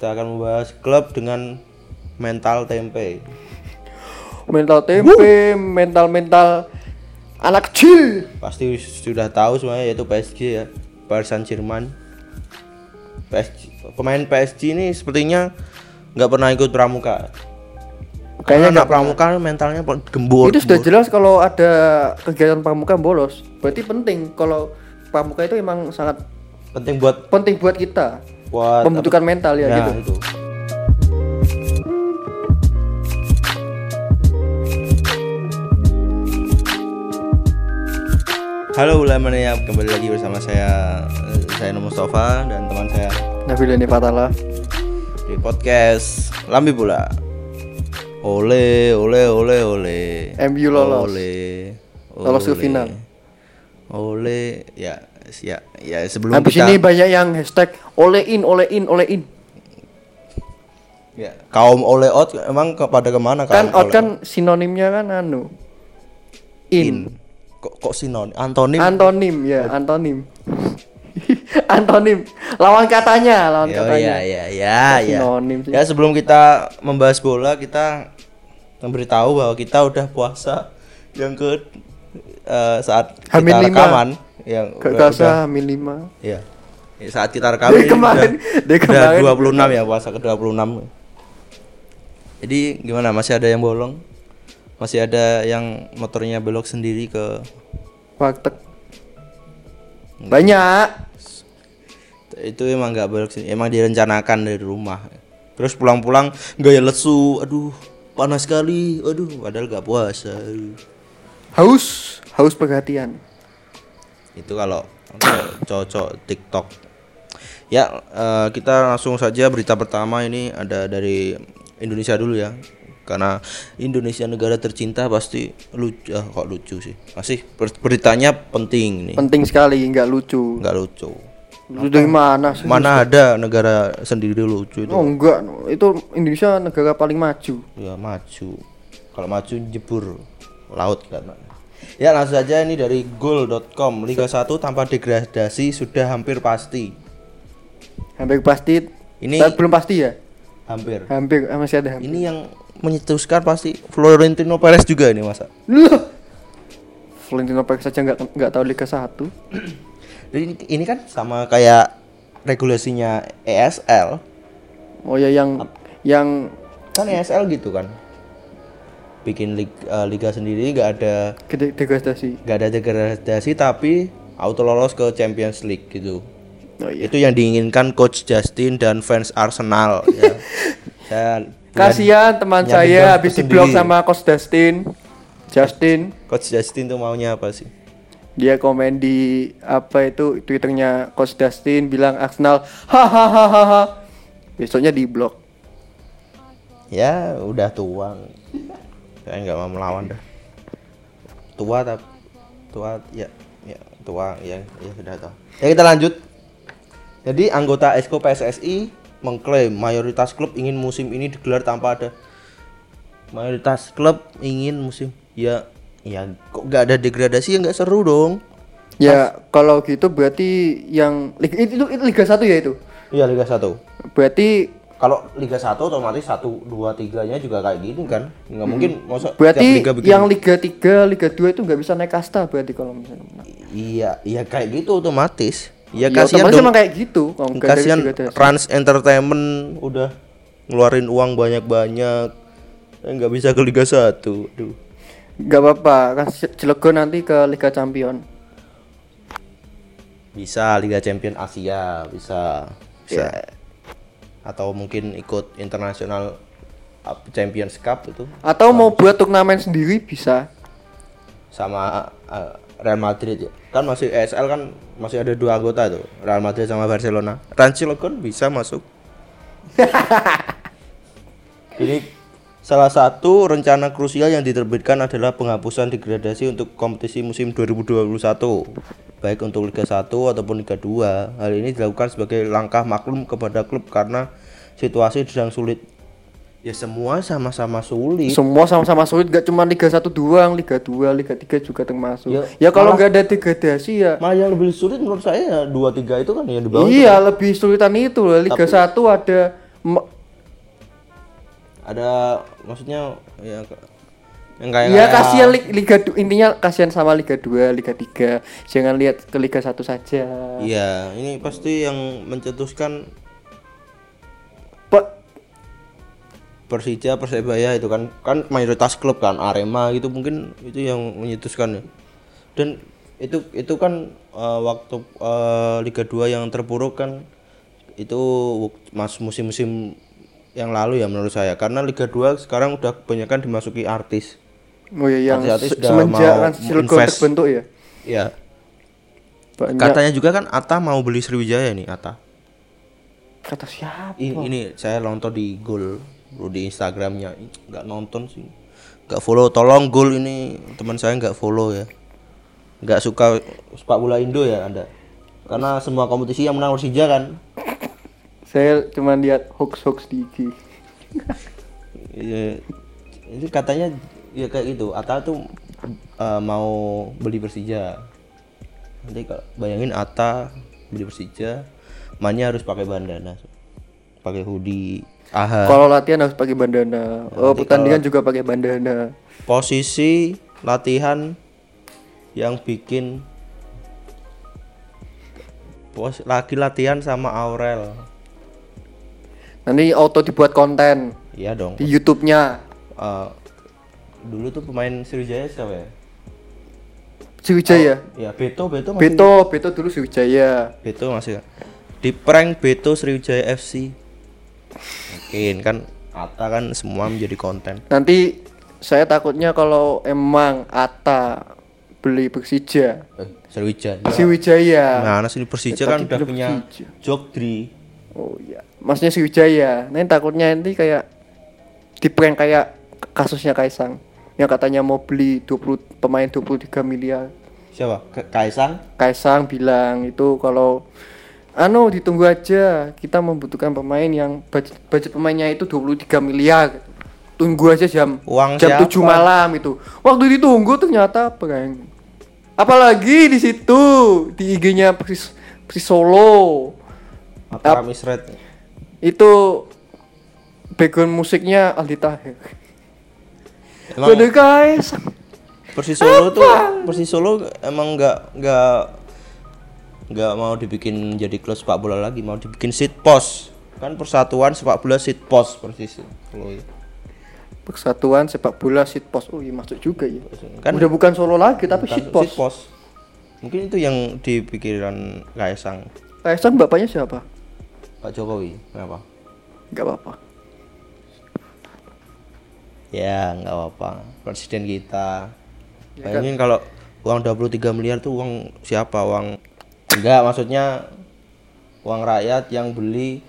Kita akan membahas klub dengan mental tempe. Mental tempe, mental-mental anak kecil. Pasti sudah tahu semuanya yaitu PSG ya, Paris Saint Germain. PSG, pemain PSG ini sepertinya nggak pernah ikut pramuka. Kayaknya nggak pramuka mentalnya gembur. itu sudah gembur. jelas kalau ada kegiatan pramuka bolos. Berarti penting kalau pramuka itu emang sangat penting buat penting buat kita. Buat Membutuhkan mental ya, Ya, gitu. itu. Halo Ulamania, kembali lagi bersama saya eh, saya Nur Mustafa dan teman saya Nabil ini Fatala. di podcast Lambi Bola. Ole ole ole ole. MU lolos. Ole. Lolos ke final. Ole ya ya ya sebelum Habis kita ini banyak yang hashtag olein, olein, olein. ya, kaum ole out emang kepada ke mana Kan kaum out kan sinonimnya kan anu. In. kok kok sinonim antonim Antonim ya, antonim. antonim. Lawan katanya, lawan Ya, katanya. ya ya ya ya Sinonim sih. ya sebelum kita membahas bola kita memberitahu bahwa kita udah puasa yang ke eh, saat Hamin kita lima. Yang Gak udah- kasah min lima. ya saat kita Dari ini kemarin, dari kemarin. 26 ya puasa ke 26 jadi gimana masih ada yang bolong masih ada yang motornya belok sendiri ke Warteg. Banyak. itu emang nggak belok sih emang direncanakan dari rumah terus pulang-pulang gaya lesu aduh panas sekali aduh padahal nggak puasa aduh. Haus, haus perhatian. Itu kalau cocok TikTok. Ya eh, kita langsung saja berita pertama ini ada dari Indonesia dulu ya. Karena Indonesia negara tercinta pasti lucu ah, kok lucu sih? Masih ber- beritanya penting nih Penting sekali, nggak lucu. nggak lucu. Lucu dari mana sih? mana ada negara sendiri lucu itu? Oh enggak, itu Indonesia negara paling maju. ya maju. Kalau maju jebur laut kan ya langsung saja ini dari goal.com Liga 1 tanpa degradasi sudah hampir pasti Hampir pasti. Ini- Tapi belum pasti ya? hampir Hampir eh, masih ada hampir. ini yang menyetuskan pasti Florentino Perez juga ini masa Loh. Florentino Perez saja nggak nggak tahu Liga 1. Jadi ini, ini kan sama kayak regulasinya ESL Oh ya yang yang kan ESL gitu kan bikin lig- eh, liga sendiri nggak ada gede degradasi. nggak ada degradasi tapi auto lolos ke Champions League gitu. Oh iya. itu yang diinginkan coach Justin dan fans Arsenal ya. Saya Kasihan teman saya habis diblok sama Coach Dustin. Justin. Coach Justin tuh maunya apa sih? Dia komen di apa itu twitternya Coach Dustin bilang Arsenal hahaha besoknya di blok ya udah tua saya nggak mau melawan dah tua tapi tua ya ya tua ya ya sudah tahu ya kita lanjut. Jadi anggota Esko PSSI mengklaim mayoritas klub ingin musim ini digelar tanpa ada mayoritas klub ingin musim ya ya kok nggak ada degradasi? Ya nggak seru dong. Ya kalau gitu berarti yang Liga, itu, itu, itu Liga 1 ya itu? Iya Liga 1 berarti kalau Liga 1 otomatis 1, 2, 3 nya juga kayak gini kan nggak mungkin masa tiap berarti liga bikin yang Liga 3 Liga 2 itu nggak bisa naik kasta berarti kalau misalnya. Iya, iya kayak gitu otomatis. Ya, Ya, kasihan otomatis dong. kayak gitu kalau Kasihan Liga 3. Trans Entertainment udah ngeluarin uang banyak-banyak. Eh, nggak bisa ke Liga 1. Duh. nggak apa-apa kan Cilegon nanti ke Liga Champion Bisa Liga Champion Asia, bisa. Bisa. Ya. Atau mungkin ikut internasional up- Champions Cup itu atau mau buat turnamen sendiri bisa sama uh, Real Madrid ya. Kan masih ESL kan masih ada dua anggota tuh, Real Madrid sama Barcelona. Trans Cilegon bisa masuk. Ini salah satu rencana krusial yang diterbitkan adalah penghapusan degradasi untuk kompetisi musim 2021 baik untuk Liga 1 ataupun Liga 2. Hal ini dilakukan sebagai langkah maklum kepada klub karena situasi sedang sulit. Ya semua sama-sama sulit. semua sama-sama sulit gak cuma Liga 1 doang Liga 2 Liga 3 juga termasuk Ya, ya, kalau nggak ada degradasi ya Malah yang lebih sulit menurut saya ya dua tiga itu kan yang di bawah. iya lebih sulitan itu loh Liga 1 ada ada maksudnya ya yang kayak ya kayak- kasihan Li- Liga du- intinya kasihan sama Liga 2, Liga 3. Jangan lihat ke Liga 1 saja. Iya, ini pasti yang mencetuskan Pak Persija, Persebaya itu kan kan mayoritas klub kan Arema gitu mungkin itu yang menyetuskan ya. Dan itu itu kan eh, waktu eh, Liga 2 yang terpuruk kan itu mas musim-musim yang lalu ya menurut saya karena Liga 2 sekarang udah kebanyakan dimasuki artis. Oh iya yang Artis-artis se- udah semenjak kan invest. terbentuk ya. Ya, Banyak katanya juga kan Atta mau beli Sriwijaya nih Atta. kata siapa? Ini, ini saya nonton di Gol di Instagramnya nggak nonton sih nggak follow tolong Gol ini teman saya nggak follow ya nggak suka sepak bola Indo ya anda karena semua kompetisi yang menang Persija kan Saya cuma lihat hoax-hoax di IG. Iya, itu katanya ya kayak gitu Atta tuh eh, mau beli Persija nanti kalau bayangin Atta beli Persija mainnya harus pakai bandana pakai hoodie aha Kalau latihan harus pakai bandana. Oh, nanti pertandingan juga pakai bandana. posisi latihan yang bikin pos lagi latihan sama Aurel Nanti auto dibuat konten iya dong di YouTube-nya. Eh, dulu tuh pemain Sriwijaya siapa ya Sriwijaya. ya Beto Beto masih Beto, Beto dulu Sriwijaya. Beto masih di prank Beto Sriwijaya FC mungkin kan Atta kan semua menjadi konten Nanti saya takutnya kalau emang Ata beli Persija, eh, Sriwijaya Sriwijaya. Nah, sini Persija kan udah punya. Jogdri Oh iya, maksudnya Sriwijaya. Nanti takutnya nanti kayak di prank kayak kasusnya Kaisang. Yang katanya mau beli 20 pemain 23 miliar. siapa? Kaisang? Kaisang bilang itu kalau anu ditunggu aja. Kita membutuhkan pemain yang budget, budget pemainnya itu 23 miliar. Tunggu aja jam Uang jam siapa? 7 malam itu. Waktu ditunggu ternyata prank. Apalagi di situ di IG-nya Persis, Persis Solo Mataram Misret itu background musiknya Aldi Tahir. Emang Bener guys. Persis Solo tuh Persis Solo emang nggak nggak nggak mau dibikin jadi klub sepak bola lagi mau dibikin sit pos kan persatuan sepak bola sit pos Persis Solo itu. Persatuan sepak bola Sitpos oh iya masuk juga ya Kan- udah bukan Solo lagi tapi Sitpos Sitpos. mungkin itu yang di pikiran Kaisang. Kaisang bapaknya siapa Pak Jokowi? Kenapa? Nggak apa-apa. Ya nggak apa-apa. Presiden kita. Bayangin kalau uang 23 miliar tuh uang siapa? Uang enggak maksudnya uang rakyat yang beli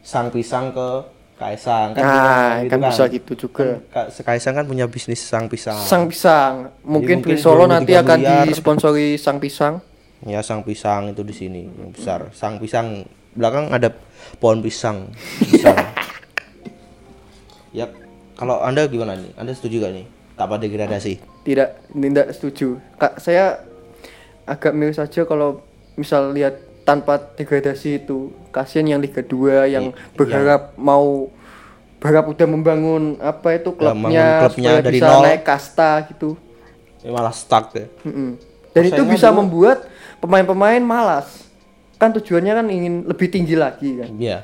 sang pisang ke Kaisang. Kan Nah, punya kan? bisa gitu juga. Ka- Kaisang kan punya bisnis sang pisang. Sang pisang. Mungkin, mungkin Beli Solo 23 nanti akan miliar. disponsori sang pisang. ya sang pisang itu di sini yang besar. Sang pisang belakang ada pohon pisang besar ya kalau anda gimana nih anda setuju gak nih tanpa degradasi Tidak, tidak setuju. Kak, saya agak miris saja kalau misal lihat tanpa degradasi itu. Kasihan yang Liga 2 yang Iya. berharap mau berharap udah membangun apa itu klubnya, klubnya supaya dari bisa nol. naik kasta gitu. ini malah stuck ya Mm-mm. Dan itu bisa dulu- membuat pemain-pemain malas. Kan tujuannya kan ingin lebih tinggi lagi kan. iya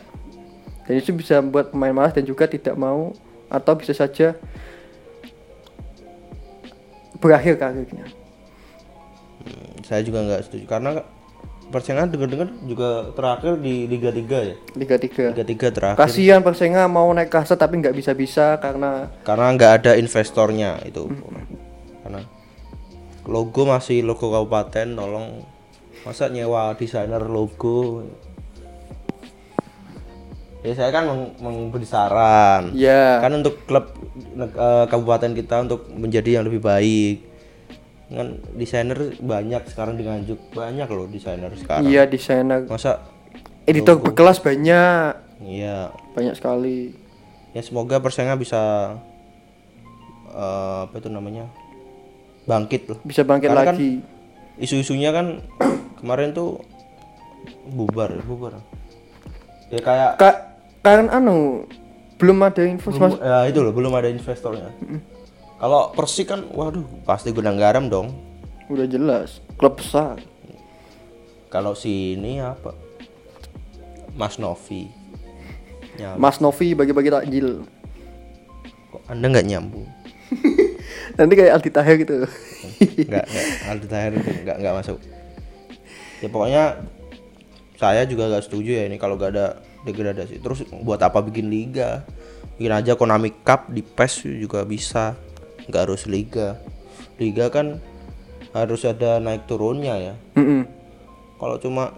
Dan itu bisa membuat pemain malas dan juga tidak mau atau bisa saja berakhir karirnya. saya juga nggak setuju karena persaingan dengar-dengar juga terakhir di Liga 3 ya Liga 3. Liga 3 terakhir Kasihan Persenga mau naik kasta tapi nggak bisa-bisa karena karena nggak ada investornya itu karena logo masih logo kabupaten tolong masa nyewa desainer logo? Ya saya kan meng- memberi saran. Ya. Kan untuk klub eh, kabupaten kita untuk menjadi yang lebih baik. Kan desainer banyak sekarang di Nganjuk. Banyak loh desainer sekarang. Iya desainer. Masa editor berkelas banyak. Iya. Banyak sekali. Ya semoga persaingan bisa eh, apa itu namanya? Bangkit loh. Bisa bangkit Karena kan lagi. isu-isunya kan kemarin tuh bubar bubar. Ya kayak kak kan anu belum ada info belum, ya itu loh belum ada investornya. Kalau Persik kan waduh pasti gudang garam dong. Udah jelas klub besar. Kalau si ini apa? Mas Novi. Ya Mas Novi bagi-bagi takjil. Kok anda nggak nyambung? Nanti kayak Aldi Tahir gitu. Nggak Aldi Tahir itu nggak nggak masuk ya pokoknya saya juga nggak setuju ya ini kalau nggak ada degradasi. Terus buat apa bikin liga? Bikin aja Konami Cup di PES juga bisa. Nggak harus liga. Liga kan harus ada naik turunnya ya. Mm-mm. kalau cuma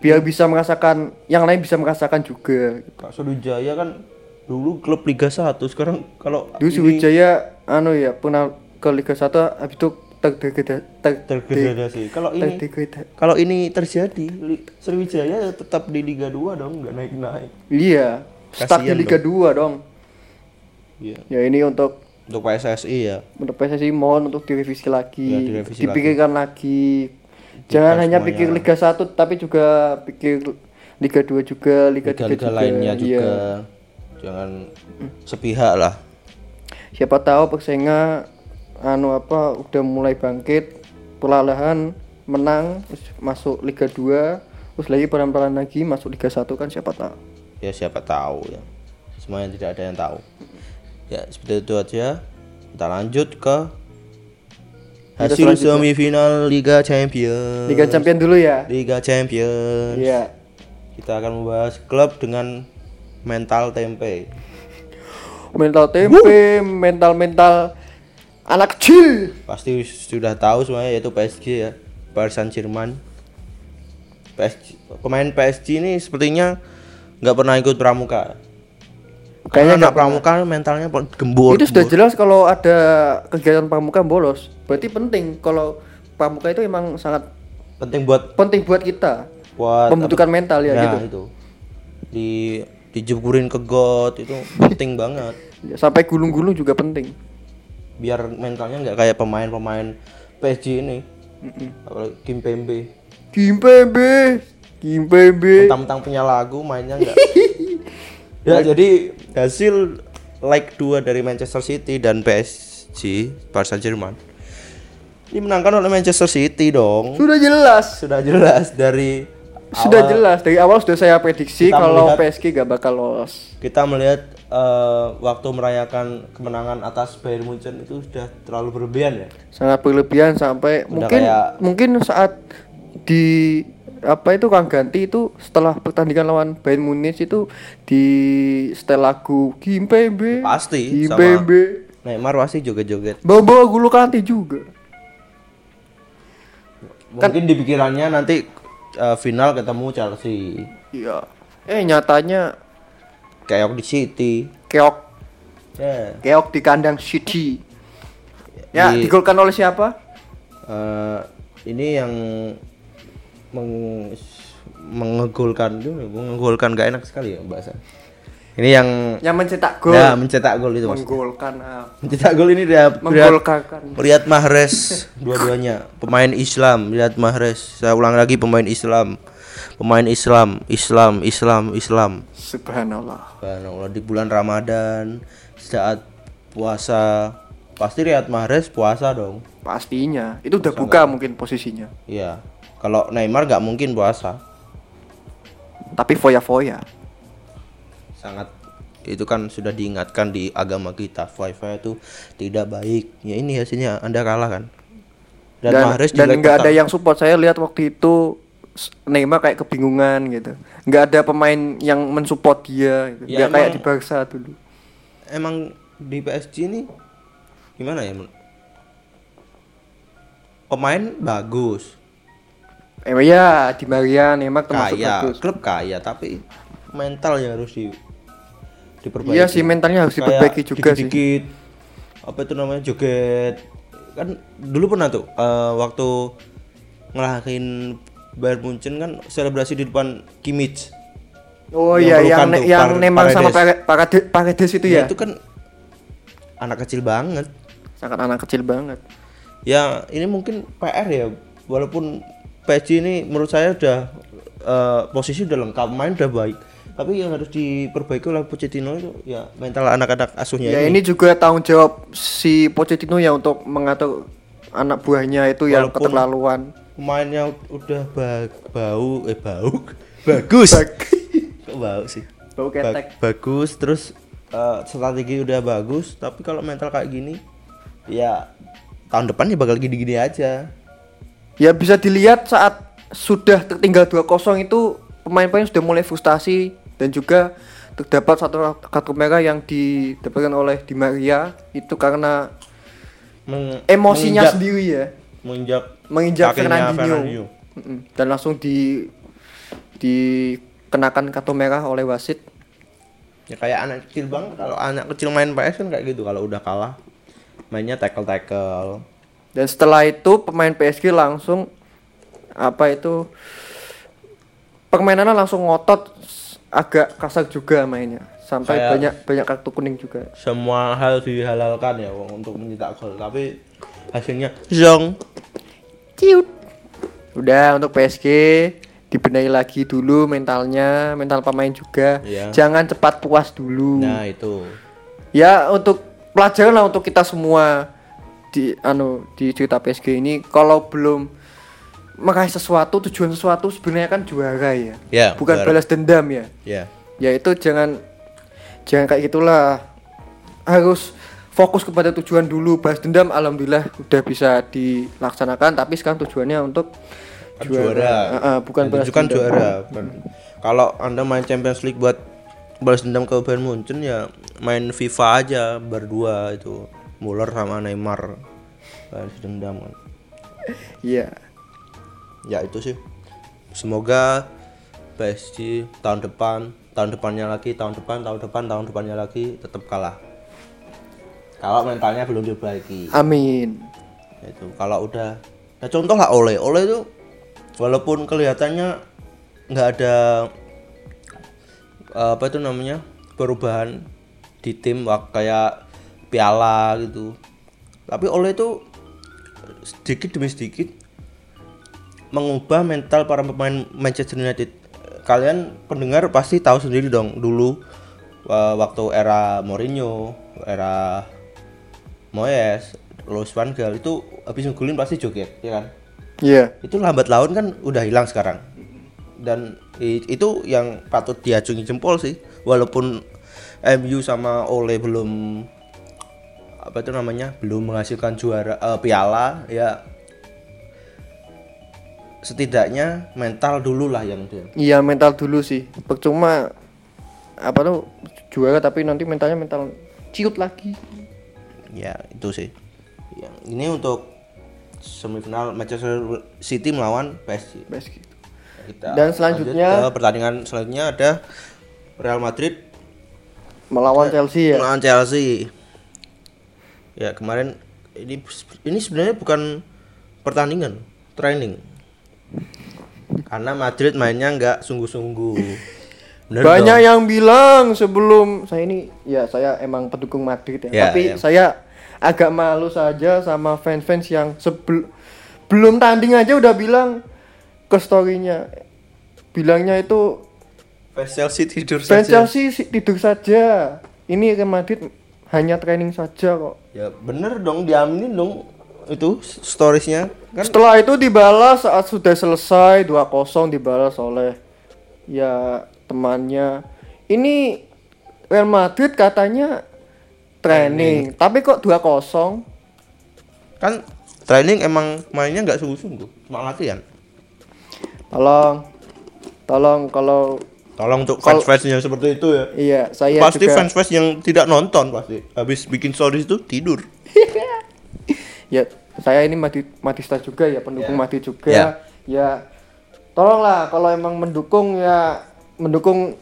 biar bisa merasakan yang lain bisa merasakan juga. Kak Sriwijaya kan dulu klub Liga 1 sekarang kalau dulu Sriwijaya anu ya pernah ke Liga 1 habis itu terdegradasi ter, terdegradasi kalau ini kalau ini terjadi Sriwijaya tetap di Liga 2 dong nggak naik naik iya stuck di Liga 2 dong. Iya. ya ini untuk untuk PSSI ya. untuk PSSI mohon untuk direvisi lagi, Ya, direvisi dipikirkan lagi. Jangan hanya pikir Liga 1 tapi juga pikir Liga 2 juga, Liga 3 liga-liga juga. lainnya Iya. juga. Jangan sepihak lah. Siapa tahu Persenga anu apa udah mulai bangkit, perlahan menang masuk Liga 2, terus lagi pelan-pelan lagi masuk Liga 1 kan siapa tahu. ya siapa tahu ya. Semuanya tidak ada yang tahu. Ya seperti itu aja. Kita lanjut ke hasil semifinal Liga Champions. Liga Champion dulu ya. Liga Champions. Iya. kita akan membahas klub dengan mental tempe. Mental tempe, mental-mental anak kecil. pasti sudah tahu semuanya yaitu PSG ya Paris Saint Germain PSG pemain PSG ini sepertinya nggak pernah ikut pramuka. Kayaknya anak pramuka mentalnya gembur itu sudah jelas kalau ada kegiatan pramuka bolos. Berarti penting kalau pramuka itu emang sangat penting buat penting buat kita. Buat membutuhkan mental ya, ya gitu. itu. Di dijeburin ke got itu penting banget. Sampai gulung-gulung juga penting biar mentalnya nggak kayak pemain-pemain PSG ini. Apalagi Kim Pembe. Kimpembe Kimpembe mentang-mentang punya lagu mainnya nggak. Ya jadi hasil like dua dari Manchester City dan PSG Paris Saint Germain dimenangkan oleh Manchester City dong. Sudah jelas. Sudah jelas dari sudah awal jelas. Dari awal sudah saya prediksi kalau melihat- PSG gak bakal lolos. Kita melihat eh, waktu merayakan kemenangan atas Bayern Munchen itu sudah terlalu berlebihan ya? Sangat berlebihan sampai mungkin kayak- mungkin saat di apa itu Kang ganti itu setelah pertandingan lawan Bayern Munich itu di setel lagu Kimpembe pasti Kimpembe Neymar pasti joget-joget. Bawa-bawa gulu kanti juga. Mungkin di pikirannya nanti eh, final ketemu Chelsea. Iya. Eh nyatanya kayak di City. Keok. Ya. Keok di kandang City. Ya Di- digolkan oleh siapa? Eh, ini yang meng mengegolkan mengegolkan gak enak sekali ya bahasa. Ini yang yang mencetak gol. Ya mencetak gol itu mas. Menggolkan ah. mencetak gol ini dia menggolkan. Riyad Mahrez dua-duanya. Pemain Islam Riyad Mahrez. Saya ulang lagi pemain Islam pemain Islam Islam Islam Islam. Subhanallah. Subhanallah, di bulan Ramadan saat puasa pasti Riyad Mahrez puasa dong. Pastinya. Itu udah buka mungkin posisinya. Iya. Kalau Neymar nggak mungkin puasa. Tapi foya-foya. Sangat itu kan sudah diingatkan di agama kita. Wifi itu tidak baik. Ya ini hasilnya anda kalah kan? Dan, dan Mahrez dan nggak ada yang support. Saya lihat waktu itu Neymar kayak kebingungan gitu. Nggak ada pemain yang mensupport dia gitu. Ya, nggak kayak emang- di Barca dulu. Emang di PSG ini gimana ya pemain bagus. Eh ya di Maria Neymar termasuk kaya bagus. klub kaya tapi mental yang harus di diperbaiki. Iya sih mentalnya harus diperbaiki juga sih. dikit apa itu namanya joget. Kan dulu pernah tuh eh, waktu ngelahin Bayern Munchen kan selebrasi di depan Kimmich. Oh yang iya yang tuh, yang Par- Neymar sama Paredes. Paredes itu ya? Itu kan anak kecil banget. Sangat anak kecil banget. Ya ini mungkin PR ya. Walaupun PSG ini menurut saya udah eh, posisi udah lengkap main udah baik. Tapi yang harus diperbaiki oleh Pochettino itu ya mental anak-anak asuhnya Ya ini juga tanggung jawab si Pochettino ya untuk mengatur anak buahnya itu yang Walaupun- keterlaluan. Pemainnya udah ba- bau eh bau. Bagus. Kok bau sih? Bau Ba- ketek. bagus terus eh, strategi udah bagus. Tapi kalau mental kayak gini ya tahun depan ya bakal gini-gini aja. Ya bisa dilihat saat sudah tertinggal 2-0 itu pemain-pemain sudah mulai frustasi dan juga terdapat satu kartu merah yang didapatkan oleh Di Maria. Itu karena Meng- emosinya menginjak- sendiri ya. menginjak menginjak kakinya Fernandinho. Mm-mm. dan langsung di dikenakan kartu merah oleh wasit. ya kayak anak kecil bang kalau anak kecil main PS kan kayak gitu kalau udah kalah mainnya tackle tackle Dan setelah itu pemain PSG langsung apa itu permainannya langsung ngotot agak kasar juga mainnya sampai Kayak- banyak banyak kartu kuning juga. semua hal dihalalkan ya Wong, untuk mencetak gol tapi hasilnya zong Ciut. Udah untuk PSG dibenahi lagi dulu mentalnya, mental pemain juga. Iya. Jangan cepat puas dulu. nah itu Ya untuk pelajaran lah untuk kita semua di anu di cerita PSG ini kalau belum meraih sesuatu tujuan sesuatu sebenarnya kan juara ya. Ya, Bukan juara. balas dendam ya. ya Ya itu jangan jangan kayak gitulah. Harus fokus kepada tujuan dulu. Balas dendam alhamdulillah udah bisa dilaksanakan tapi sekarang tujuannya untuk Kan juara, Ah, ah, bukan Yang balas dendam. juara bukan. kalau anda main Champions League buat balas dendam ke Bayern Munchen ya main FIFA aja berdua itu Muller sama Neymar balas dendam kan Iya. ya itu sih semoga PSG tahun depan tahun depannya lagi tahun depan tahun depan tahun depannya lagi tetap kalah kalau mentalnya belum diperbaiki. Amin. itu kalau udah nah contoh lah Ole. Ole itu walaupun kelihatannya nggak ada apa itu namanya perubahan di tim kayak piala gitu. Tapi Ole itu sedikit demi sedikit mengubah mental para pemain Manchester United. Kalian pendengar pasti tahu sendiri dong dulu waktu era Mourinho era Moyes Luis Van Gaal itu habis ngegulin pasti joget ya kan Iya. itu lambat laun kan udah hilang sekarang dan itu yang patut diacungi jempol sih walaupun MU sama Ole belum apa itu namanya belum menghasilkan juara eh, piala ya setidaknya mental dulu lah yang dia Iya mental dulu sih. Percuma apa tuh juara tapi nanti mentalnya mental ciut lagi. Ya itu sih ya, ini untuk semifinal Manchester City melawan PSG PSG. Kita Dan selanjutnya- ke pertandingan selanjutnya ada Real Madrid Melawan Chelsea ya. melawan Chelsea. Ya kemarin ini ini sebenarnya bukan pertandingan, training. Karena Madrid mainnya nggak sungguh-sungguh. Bener Banyak dong? yang bilang sebelum saya ini ya saya emang pendukung Madrid ya. Ya, tapi ya. saya agak malu saja sama fans-fans yang sebel belum tanding aja udah bilang ke storynya bilangnya itu fans Chelsea tidur fans saja. Chelsea tidur saja. Ini Real Madrid hanya training saja kok. Ya bener dong, diaminin dong itu storiesnya kan. Setelah itu dibalas saat sudah selesai 2-0 dibalas oleh ya temannya. Ini Real Madrid katanya training, tapi kok 2-0? Kan training emang mainnya nggak sungguh-sungguh, cuma latihan. Tolong tolong kalau Tolong untuk Kalau- fans-fans yang seperti itu ya. iya saya pasti juga fans-fans yang tidak nonton pasti habis bikin stories itu tidur. ya saya ini Madrid Madista juga ya pendukung Madrid juga. Ya. Ya tolonglah kalau emang mendukung ya mendukung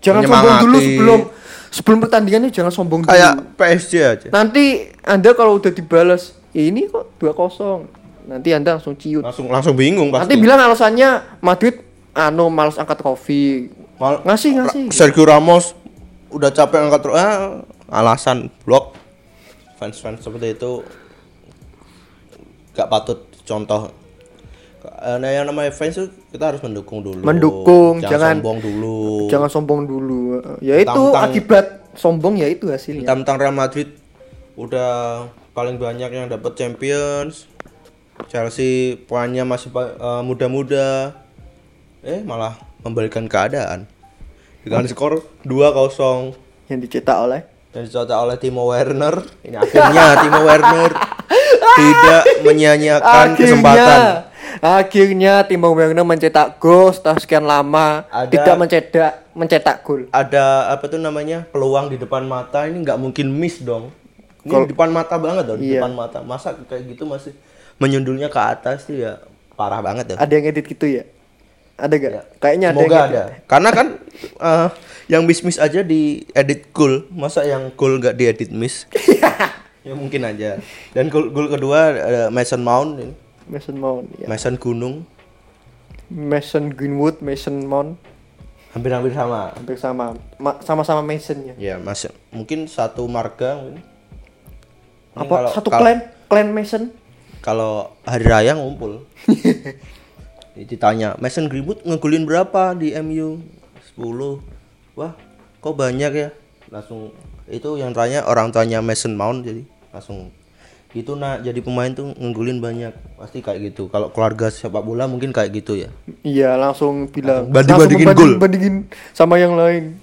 jangan sombong dulu sebelum sebelum pertandingannya jangan sombong dulu. Kayak PSG aja. Nanti Anda kalau udah dibalas ini kok 2-0. Nanti Anda langsung ciut. Langsung langsung bingung pasti. Nanti bilang alasannya Madrid anu males angkat trofi. Mal- Ngasih ngasih. Sergio Ramos udah capek angkat ah, alasan blok fans-fans seperti itu gak patut contoh nah, yang namanya fans tuh kita harus mendukung dulu. Mendukung, jangan- sombong dulu. Jangan sombong dulu. Ya itu akibat sombong ya itu hasilnya. Tentang Real Madrid udah paling banyak yang dapat Champions. Chelsea poinnya masih eh, muda-muda. Eh malah membalikan keadaan. Dengan skor 2-0 Yang dicetak oleh dan dicetak oleh Timo Werner. Ini akhirnya Timo Werner tidak menyanyiakan kesempatan. Akhirnya Timo Werner mencetak gol setelah sekian lama Ada- tidak mencetak mencetak gol. Ada apa tuh namanya peluang di depan mata ini nggak mungkin miss dong. Ini di depan mata banget dong, di Iya. depan mata. Masa kayak gitu masih menyundulnya ke atas tuh ya parah banget ya. Ada yang edit gitu ya? Ada gak? Kayaknya ada Semoga ada. Karena kan eh, yang miss miss aja di edit goal, masa yang goal nggak diedit miss? ya mungkin aja. Dan gol gol kedua ada Mason Mount ini. Mason Mount ya. Mason Gunung Mason Greenwood, Mason Mount hampir-hampir sama. hampir sama Ma- sama-sama Mason ya. Ya, Mas mungkin satu marga mungkin. Apa kalau- satu kalau- clan clan Mason? Kalau hari raya ngumpul. Ditanya, Mason Greenwood ngegulin berapa di MU? 10. Wah, kok banyak ya? Langsung itu yang tanya orang tuanya Mason Mount jadi langsung itu nak jadi pemain tuh ngegulin banyak. Pasti kayak gitu. Kalau keluarga sepak bola mungkin kayak gitu ya. Iya langsung bilang. Banding-bandingin langsung gol. bandingin sama yang lain.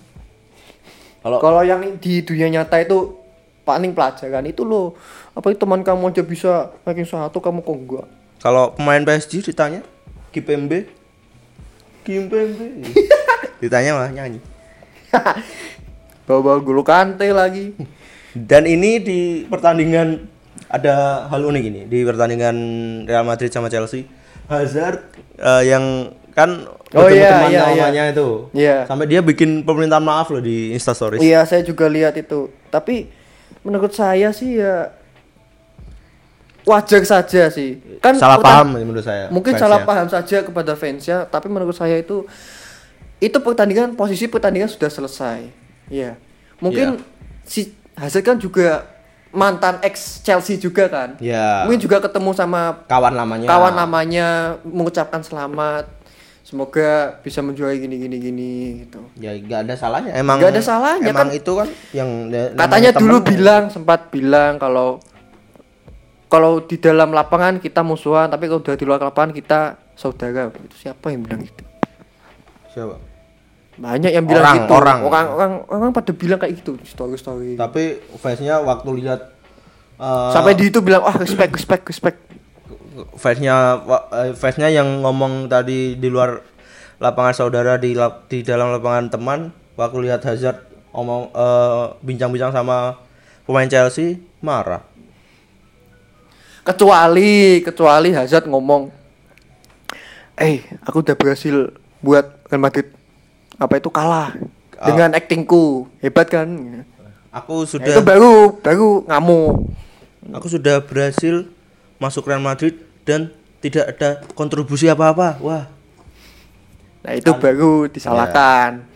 kalau Kalau yang di dunia nyata itu paling pelajaran itu loh. Apa itu teman kamu aja bisa ranking satu kamu kok enggak? Kalau pemain PSG ditanya Kipembe Kipembe ditanya malah nyanyi. Bawa-bawa gulu kante lagi. Dan ini di pertandingan ada hal unik ini di pertandingan Real Madrid sama Chelsea. Hazard eh, yang kan Oh, iya, teman iya, iya. lamanya itu. Iya. Sampai dia bikin permintaan maaf loh di Insta Stories. iya saya juga lihat itu tapi menurut saya sih ya wajar saja sih kan Salah paham menurut saya. mungkin fansnya. salah paham saja kepada fansnya tapi menurut saya itu itu pertandingan posisi pertandingan sudah selesai Iya mungkin Iya. si Hazard kan juga mantan ex Chelsea juga kan Ya. mungkin juga ketemu sama kawan lamanya. kawan namanya mengucapkan selamat semoga bisa menjuarai gini gini gini gitu Ya nggak ada salahnya. Emang Nggak ada salahnya, Emang kan. itu kan yang katanya temen. dulu bilang sempat bilang kalau kalau di dalam lapangan kita musuhan tapi kalau udah di luar lapangan kita saudara itu siapa yang bilang gitu Siapa? Banyak yang bilang Orang, gitu. orang. orang orang orang pada bilang kayak gitu story story Tapi fansnya waktu lihat eh, sampai di itu bilang wah respect respect respect. Fansnya eh, fansnya yang ngomong tadi di luar lapangan saudara di lap- di dalam lapangan teman waktu lihat Hazard ngomong eh, bincang-bincang sama pemain Chelsea marah. Kecuali kecuali Hazard ngomong eh aku udah berhasil buat Real Madrid apa itu kalah? Ah. dengan aktingku. Hebat kan? Aku Nah, sudah itu baru baru ngamuk aku sudah berhasil masuk Real Madrid dan tidak ada kontribusi apa-apa. Wah. Nah itu baru disalahkan.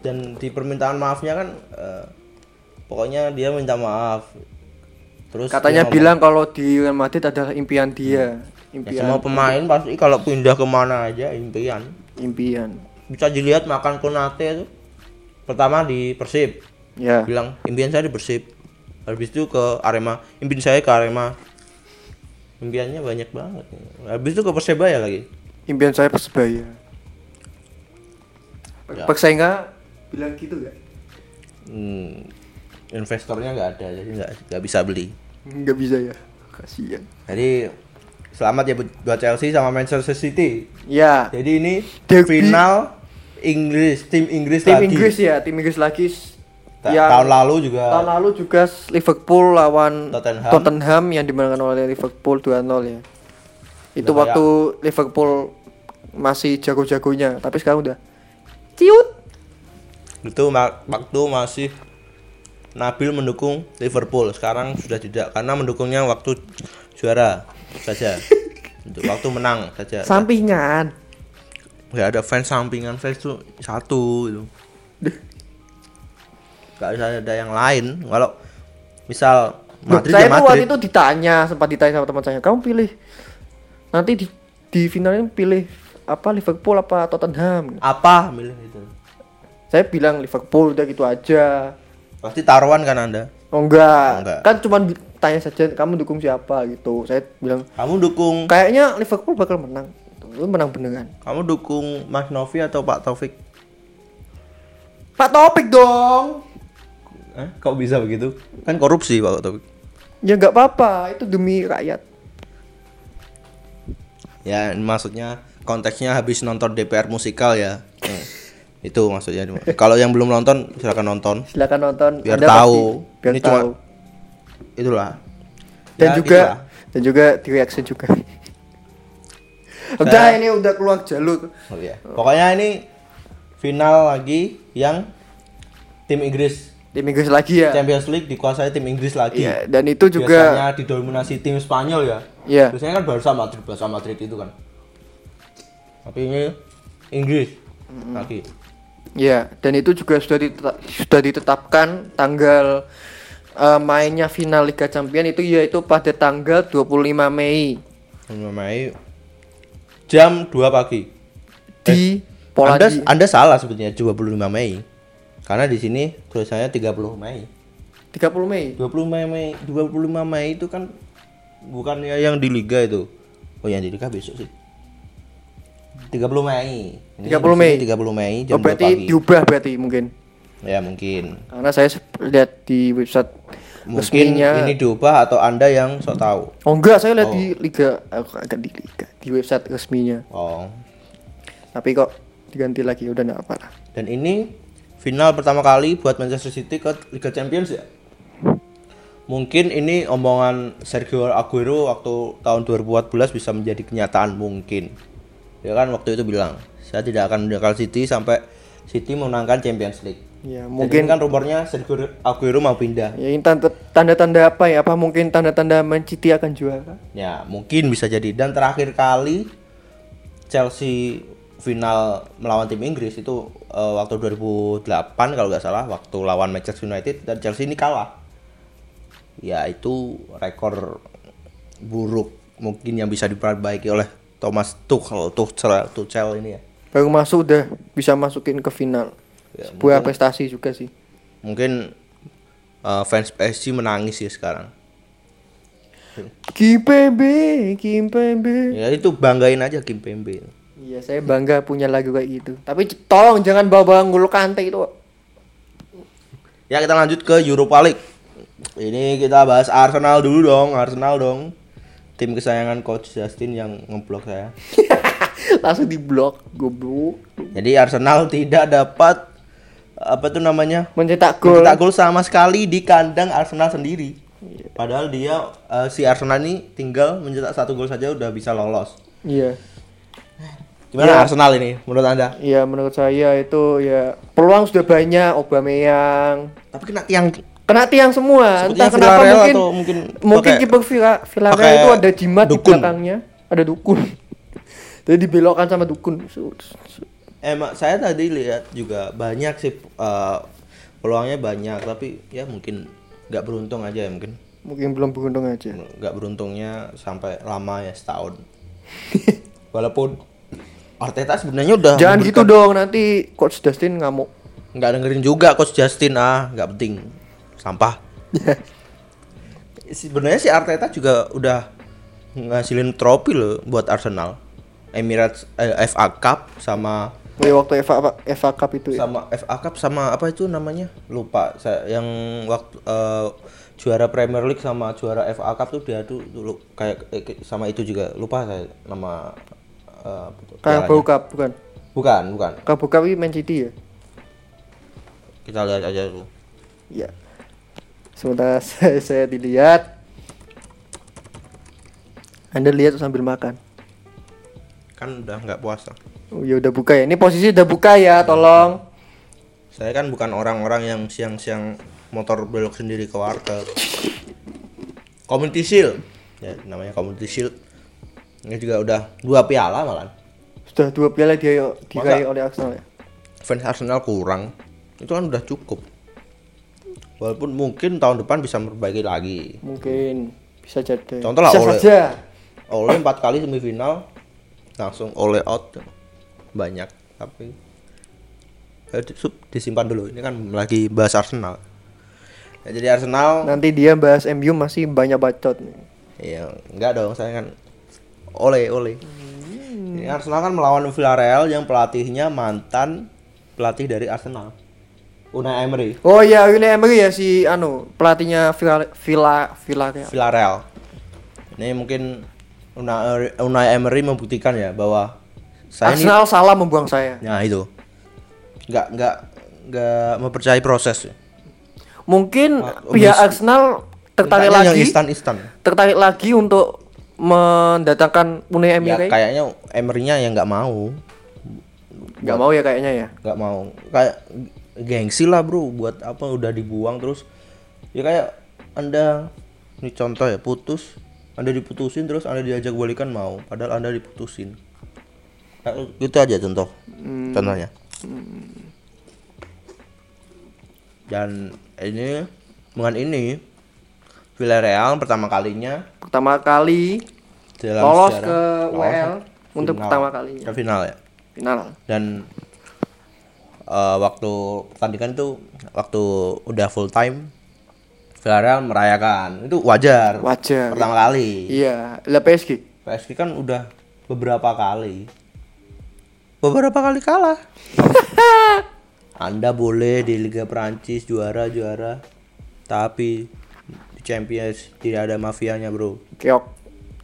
Dan di permintaan maafnya kan eh, pokoknya dia minta maaf. Terus katanya bilang kalau di Real Madrid adalah impian dia. Ya, impian semua pemain pasti kalau pindah ke mana aja impian. Impian bisa dilihat makan Konate itu. Pertama di Persib. Ya. Bilang impian saya di Persib. Habis itu ke Arema. Impian saya ke Arema. Impiannya banyak banget. Habis itu ke Persebaya lagi. Impian saya persebaya. Ya. Persaingan bilang gitu gak? hmm, investornya nggak ada jadi nggak nggak bisa beli. Nggak bisa ya? Kasihan. Jadi selamat ya buat Chelsea sama Manchester City. Ya. Jadi ini Derby. final Inggris tim Inggris tim lagi. Inggris ya tim Inggris lagi. Ta- yang tahun lalu juga tahun lalu juga Liverpool lawan Tottenham. Tottenham, yang dimenangkan oleh Liverpool 2-0 ya. Itu Udah waktu Liverpool masih jago-jagonya tapi sekarang udah ciut. Itu waktu masih Nabil mendukung Liverpool sekarang sudah tidak karena mendukungnya waktu juara saja. Untuk waktu menang saja. Sampingan. Nggak ada fans sampingan fans tuh satu itu nggak bisa ada yang lain. Kalau misal Madrid saya ya tuh waktu Madrid. itu ditanya sempat ditanya sama teman saya kamu pilih nanti di di finalnya pilih apa Liverpool apa Tottenham? Apa milih itu? saya bilang Liverpool udah gitu aja. Pasti taruhan kan Anda? oh enggak, Enggak. kan cuma bi- tanya saja kamu dukung siapa gitu saya bilang Kamu dukung kayaknya Liverpool bakal menang itu menang beneran kamu dukung Mas Novi atau Pak Taufik? Pak Topik dong Eh, kok bisa begitu? Kan korupsi Pak Taufik. ya nggak apa-apa itu demi rakyat Ya, maksudnya konteksnya habis nonton DPR musikal ya. Hmm. itu maksudnya. Kalau yang belum nonton silakan nonton. silakan nonton Biar Anda tahu. pasti- biar Ini cuma- tahu Itulah. dan Ya, juga gitulah. dan juga di reaksi juga udah ini udah keluar jalur Oh iya. Pokoknya ini final lagi yang tim Inggris tim Inggris lagi ya Champions League dikuasai tim Inggris lagi. Iya, dan itu juga Biasanya didominasi tim Spanyol ya. Iya. Biasanya kan Barca Madrid, Barca Madrid itu kan. Tapi ini Inggris lagi. ya dan itu juga sudah ditetapkan tanggal eh, mainnya final Liga Champions itu yaitu pada tanggal 25 Mei 5 Mei jam 2 pagi. di Anda, Polandia. Anda salah sebetulnya 25 Mei. Karena di sini tulisannya 30 Mei. 30 Mei. 25 Mei 25 Mei itu kan bukannya yang di liga itu. Oh yang di liga besok sih. 30 Mei. Ini 30 di Mei. sini 30 Mei Oh, jam 2 berarti pagi. diubah berarti mungkin. Ya mungkin. Karena saya lihat di website Mungkin resminya. ini diubah atau Anda yang sok tahu. Oh enggak, saya lihat di liga agak di liga di website resminya. Oh. Tapi kok diganti lagi udah enggak apa lah. Dan ini final pertama kali buat Manchester City ke Liga Champions ya. Mungkin ini omongan Sergio Aguero waktu tahun 2014 bisa menjadi kenyataan mungkin. Ya kan waktu itu bilang, saya tidak akan meninggalkan City sampai City memenangkan Champions League. Ya, Mungkin mungkin kan rumornya Sergio Aguero mau pindah. ya ini tanda- tanda-tanda apa ya? Apa mungkin tanda-tanda Man City akan juara? Ya, mungkin bisa jadi. Dan terakhir kali Chelsea final melawan tim Inggris itu eh, waktu 2008 kalau nggak salah waktu lawan Manchester United dan Chelsea ini kalah. Ya itu rekor buruk mungkin yang bisa diperbaiki oleh Thomas Tuchel Tuchel Tuchel ini ya. Baru masuk udah bisa masukin ke final. Ya, Sebuah prestasi juga sih. Mungkin eh, fans PSG menangis ya sekarang. Kimpembe, Kimpembe. Ya itu banggain aja Kim Pembe. Iya, saya bangga punya lagu kayak gitu. Tapi tolong jangan bawa-bawa ngulu kante itu. Ya kita lanjut ke Europa League. Ini kita bahas Arsenal dulu dong, Arsenal dong. Tim kesayangan coach Justin yang ngeblok saya. Langsung diblok, goblok. Jadi Arsenal tidak dapat apa tuh namanya? Mencetak gol. Mencetak gol sama sekali di kandang Arsenal sendiri. Padahal dia eh, si Arsenal ini tinggal mencetak satu gol saja udah bisa lolos. Iya. Gimana Arsenal ini menurut Anda? Iya, menurut saya itu ya peluang sudah banyak Aubameyang. Tapi kena tiang Kena tiang semua. Sepertinya Entah kenapa mungkin mungkin mungkin kiper Villa Villarreal itu ada jimat di dukun. belakangnya, ada dukun. Jadi dibelokkan sama dukun. Emang saya tadi lihat juga banyak sih eh, peluangnya banyak tapi ya mungkin nggak beruntung aja ya mungkin. Mungkin belum beruntung aja. nggak beruntungnya sampai lama ya setahun. Walaupun Arteta sebenarnya udah Jangan memberikan- gitu dong, nanti coach Dustin ngamuk. nggak dengerin juga coach Justin ah nggak penting. Sampah. Sebenarnya si Arteta juga udah ngasilin trofi loh buat Arsenal. Emirates eh, FA Cup sama Oh, ya, waktu FA FA Cup itu ya. sama FA Cup sama apa itu namanya lupa saya yang waktu eh, juara Premier League sama juara FA Cup tuh dia tuh dulu kayak eh, sama itu juga lupa saya nama pialanya. Carabao Cup bukan. bukan bukan Carabao Cup ini Man City ya. kita lihat aja dulu Iya. Sementara saya, saya dilihat Anda lihat sambil makan. kan udah nggak puasa Oh ya udah buka ya. Ini posisi udah buka ya, tolong. saya kan bukan orang-orang yang siang-siang motor belok sendiri ke warteg. Community Shield. Ya namanya Community Shield. Ini juga udah dua piala malah Sudah dua piala dia diraih oleh Arsenal ya. fans Arsenal kurang. Itu kan udah cukup. Walaupun mungkin tahun depan bisa memperbaiki lagi. Mungkin. Bisa jadi. Contoh lah oleh- oleh empat kali semifinal langsung oleh out banyak tapi eh, disimpan dulu. Ini kan lagi bahas Arsenal. Ya, jadi Arsenal Nanti dia bahas MU masih banyak bacot. Nih. ya enggak dong saya kan oleh oleh ini Arsenal kan melawan Villarreal yang pelatihnya mantan pelatih dari Arsenal. Unai Emery. Oh iya, ini Emery ya si anu pelatihnya Villa Villa Villa Villarreal. Ini mungkin Unai, Unai Emery membuktikan ya bahwa saya ini Arsenal salah membuang saya. Nah itu nggak nggak nggak mempercayai proses. Mungkin Ah, pihak Arsenal tertarik Mintanya yang lagi instan instan. tertarik lagi untuk mendatangkan Unai Ya, Emery. kayaknya Emery-nya yang nggak mau, Nggak mau ya kayaknya ya. nggak mau. Kayak gengsi lah bro, buat apa udah dibuang terus. Ya kayak anda ini contoh ya putus, anda diputusin terus anda diajak balikan mau, padahal anda diputusin. Itu aja contoh, contohnya. Dan ini dengan ini Villarreal pertama kalinya Pertama kali dalam lolos sejarah ke ke untuk final. pertama kalinya. ke final ya Final. dan eh, waktu pertandingan itu waktu udah full time Villarreal merayakan itu wajar Wajar. pertama kali Iya, lah PSG. PSG kan udah beberapa kali beberapa kali kalah Anda boleh di Liga Prancis juara juara tapi di Champions tidak ada mafianya bro Keok.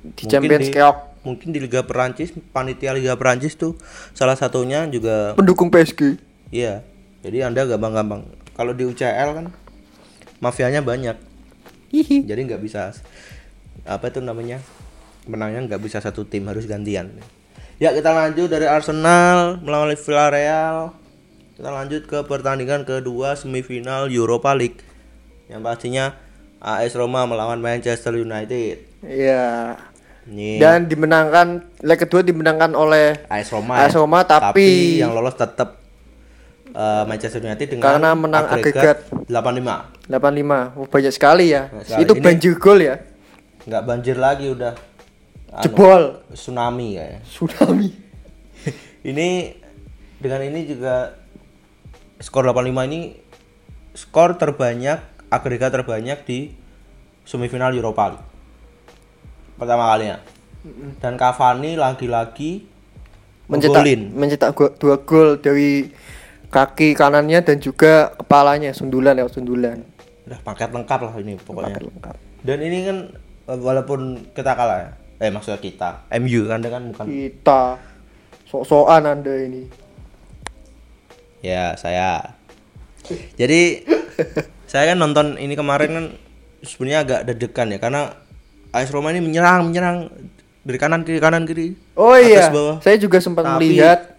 Di Mungkin Champions di- keok. mungkin di Liga Perancis panitia Liga Perancis tuh salah satunya juga Pendukung PSG. iya jadi anda gampang-gampang kalau di UCL kan mafianya banyak Hihi. jadi nggak bisa apa itu namanya menangnya nggak bisa satu tim harus gantian ya kita lanjut dari Arsenal melawan Villarreal kita lanjut ke pertandingan kedua semifinal Europa League yang pastinya AS Roma melawan Manchester United Iya. ini Dan dimenangkan leg kedua dimenangkan oleh AS Roma. AS ya. Roma, tapi- yang lolos tetap eh, Manchester United dengan Karena menang agregat. 85. 85. Oh, banyak sekali ya. Banyak sekali. Itu Ini- banjir gol ya. Nggak banjir lagi udah anu, Jebol. tsunami kayaknya. Tsunami. Ini dengan ini juga skor 85 ini skor terbanyak agregat terbanyak di semifinal Europa League. Pertama kalinya. Dan Cavani lagi-lagi Mencetak mencetak go- dua gol dari kaki kanannya dan juga kepalanya sundulan lewat sundulan. Udah paket lengkap lah ini pokoknya. Paket lengkap. Dan ini kan walaupun kita kalah ya, eh maksudnya kita, MU kan kan bukan. Kita sok-sokan Anda ini. Ya saya. Jadi saya kan nonton ini kemarin kan sebenarnya agak deg-degan ya karena AS Roma ini menyerang menyerang dari kanan kiri kanan kiri. Oh atas, iya, bawah. saya juga sempat Tapi- melihat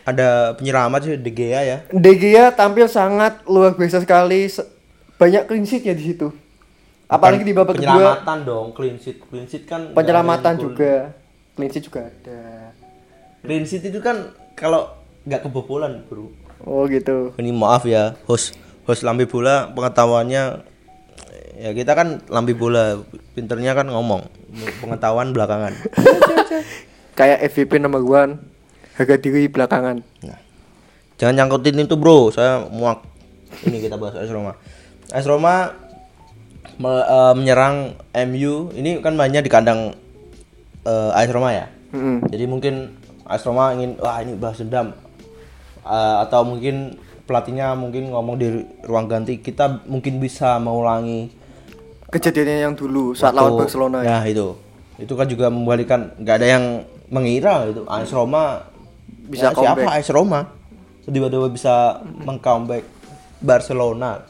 Ada penyelamat sih De Gea ya. De Gea tampil sangat luar biasa sekali. Se- Banyak clean sheet-nya di situ. Apalagi di babak kedua penyelamatan dong, clean sheet. Clean sheet kan penyelamatan juga. Clean sheet juga ada. Clean sheet itu kan kalau nggak kebobolan, Bro. Oh gitu. ini maaf ya host host lambi bola pengetahuannya ya kita kan lambi bola pinternya kan ngomong pengetahuan belakangan Kayak FVP nomor one harga diri belakangan. nah, jangan nyangkutin itu bro saya muak ini kita bahas AS Roma AS Roma me- eh, menyerang MU ini kan mainnya di kandang eh, AS Roma ya Mm-mm. jadi mungkin AS Roma ingin wah ini bahas dendam Eh, atau mungkin pelatihnya mungkin ngomong di ruang ganti kita mungkin bisa mengulangi Kejadiannya yang dulu saat lawan Barcelona. ya. Nah itu, itu kan juga membalikan nggak ada yang mengira itu AS Roma Bisa ya, siapa comeback. AS Roma tiba-tiba bisa mengcomeback Barcelona.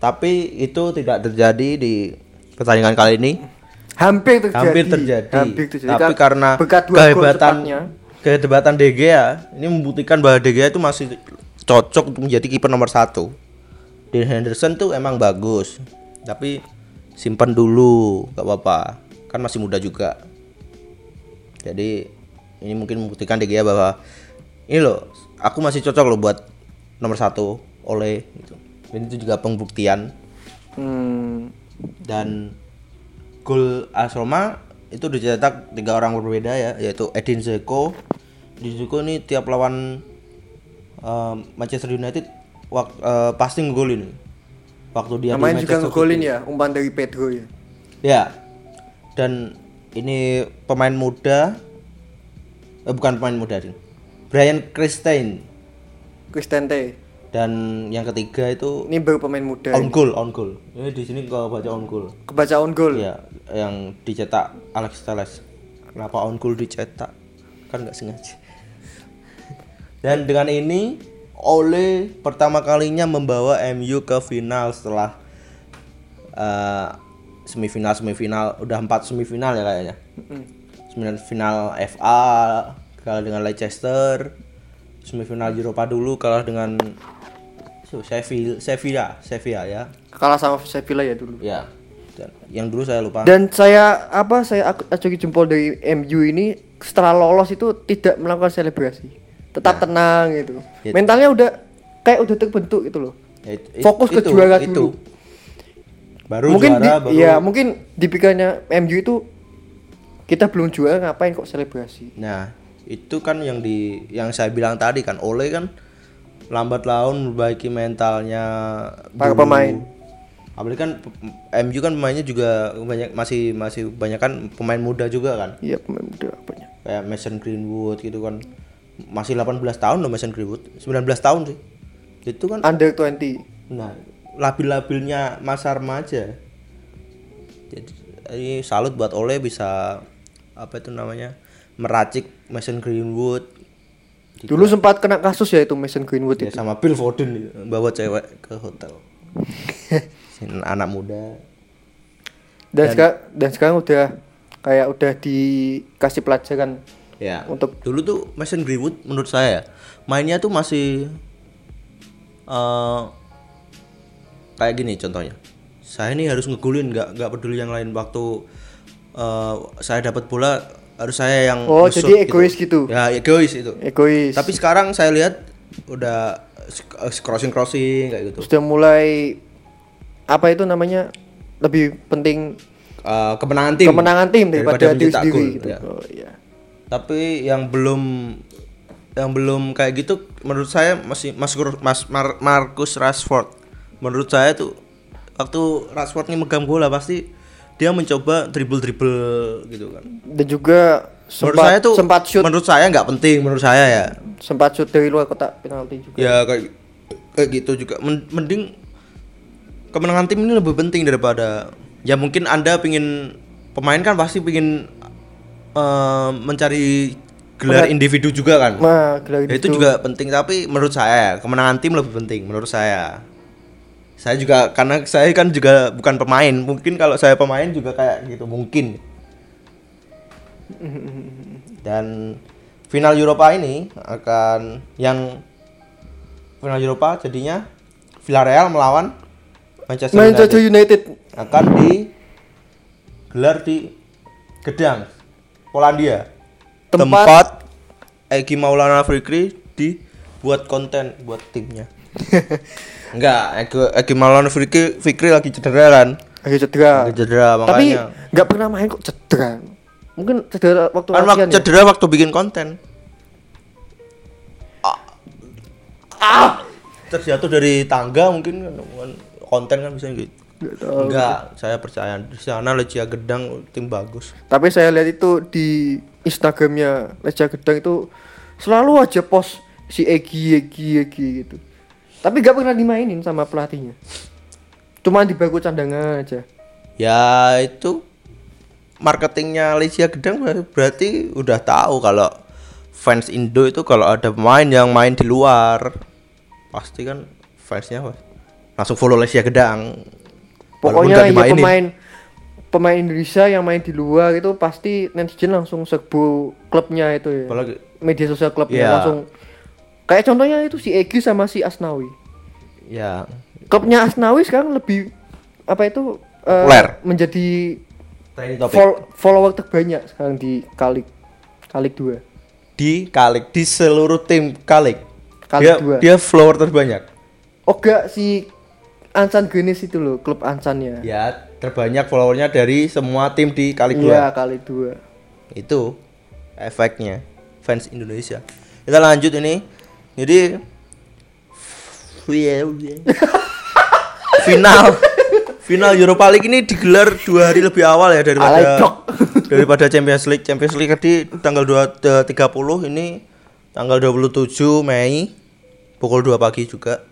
Tapi itu tidak terjadi di pertandingan kali ini. Hampir terjadi. Hampir terjadi. Hampir terjadi. Tapi Kar- karena kehebatan kehebatan De Gea ini membuktikan bahwa De Gea itu masih cocok untuk menjadi kiper nomor satu. Dean Henderson tuh emang bagus, tapi simpan dulu, gak apa-apa, kan masih muda juga. Jadi ini mungkin membuktikan De Gea bahwa ini loh, aku masih cocok loh buat nomor satu oleh gitu. Dan itu juga pembuktian Hmm. dan gol AS Roma itu dicetak tiga orang berbeda ya yaitu Edin Dzeko Edin Dzeko ini tiap lawan eh, Manchester United wak, eh, pasti ngegolin waktu dia di Namanya juga ngegolin ya, umpan dari Pedro ya. Ya. Dan ini pemain muda eh, bukan pemain muda sih. Brian Christine Cristante. Dan yang ketiga itu Ini baru pemain muda. on goal, on goal. Ini di sini kau baca on goal. Kebaca on goal. Ya, yang dicetak Alex Telles. Kenapa on goal dicetak? Kan nggak sengaja. Dan dengan ini Ole pertama kalinya membawa MU ke final setelah eh, semifinal semifinal udah empat semifinal ya kayaknya. Semifinal FA kalah dengan Leicester, semifinal Eropa dulu kalah dengan so, Sevilla, Sevilla, Sevilla ya. Kalah sama Sevilla ya dulu. Ya. Dan yang dulu saya lupa. Dan saya apa saya acungi jempol dari MU ini setelah lolos itu tidak melakukan selebrasi. Tetap tenang gitu. Ya. Mentalnya udah kayak udah terbentuk gitu loh. Ya, it- it- Fokus ke juara dulu. Baru mungkin di, juara baru ya mungkin di pikirannya MU itu kita belum juara ngapain kok selebrasi. Nah, itu kan yang di yang saya bilang tadi kan Ole kan lambat laun memperbaiki mentalnya Para dulu. pemain. Apalagi kan MU kan pemainnya juga banyak masih masih banyak kan pemain muda juga kan. Iya pemain muda banyak. Kayak Mason Greenwood gitu kan. Masih 18 tahun loh Mason Greenwood. 19 tahun sih. Itu kan Under 20. Nah, labil-labilnya masa remaja. Jadi ini salut buat Ole bisa apa itu namanya? Meracik Mason Greenwood Dulu sempat kena kasus ya itu Mason Greenwood ya, itu. sama Phil Foden bawa cewek ke hotel. Anak muda. Dan, sekarang dan sekarang udah kayak udah dikasih pelajaran Ya. Untuk- dulu tuh Mason Greenwood menurut saya mainnya tuh masih eh kayak gini contohnya. Saya ini harus ngegulin nggak nggak peduli yang lain waktu eh, saya dapat bola harus saya yang Oh, jadi egois gitu. Ya, egois itu. egois. Tapi sekarang saya lihat udah crossing crossing kayak gitu. sudah mulai apa itu namanya lebih penting Eh, kemenangan tim. kemenangan tim daripada, diri mencetak sendiri gitu. ya. Oh iya. tapi yang belum yang belum kayak gitu menurut saya masih Mas, Mas Mar- Marcus Rashford menurut saya tuh waktu Rashford ini megang bola pasti dia mencoba dribble dribble gitu kan. Dan juga menurut sempat saya tuh sempat shoot menurut saya nggak penting menurut saya ya. Sempat shoot dari luar kotak penalti juga. ya kayak kayak gitu juga. Men- mending kemenangan tim ini lebih penting daripada ya mungkin anda pingin pemain kan pasti pingin eh, mencari gelar individu juga kan. Nah, gelar Ya, itu juga penting tapi menurut saya kemenangan tim lebih penting menurut saya saya juga karena saya kan juga bukan pemain. Mungkin kalau saya pemain juga kayak gitu mungkin. Dan final Eropa ini akan yang final Eropa jadinya Villarreal melawan Manchester, Manchester United. United. akan digelar di Gedang Polandia. Tempat- tempat, Egi Maulana Fikri dibuat konten buat timnya enggak Egi, Egi Maulana Fikri, Fikri lagi cedera kan Lagi cedera. lagi cedera Tapi makanya nggak pernah main kok cedera. Mungkin cedera waktu kan waktu ya. cedera waktu bikin konten ah, ah. terjatuh dari tangga mungkin kan konten kan bisa gitu enggak saya percaya di sana Lecia Gedang tim bagus Tapi saya lihat itu di Instagramnya Leja Gedang itu selalu aja post si Egi Egi Egi gitu. Tapi nggak pernah dimainin sama pelatihnya. Cuma di bangku cadangan aja. ya itu marketingnya Lecia Gedang ber- berarti udah tahu kalau fans Indo itu kalau ada pemain yang main di luar pasti kan fansnya apa? langsung follow Lecia Gedang Pokoknya ya pemain pemain Indonesia yang main di luar itu pasti netizen langsung serbu klubnya itu ya. apalagi Media sosial klubnya Iya. langsung kayak contohnya itu si Egi sama si Asnawi. ya Klubnya Asnawi sekarang lebih apa itu Populer. menjadi fol- follower terbanyak sekarang di Kalik Kalik 2. di Kalik di seluruh tim Kalik Kalik dia dua. dia follower terbanyak Oh enggak si Ansan Genis itu loh, klub Ansannya. ya terbanyak followernya dari semua tim di kali Iya dua kali dua. itu efeknya fans Indonesia kita lanjut ini jadi final. Final Europa League ini digelar dua hari lebih awal ya daripada daripada Champions League. Champions League tadi tanggal 2 eh, 30 ini tanggal 27 Mei pukul 2 pagi juga.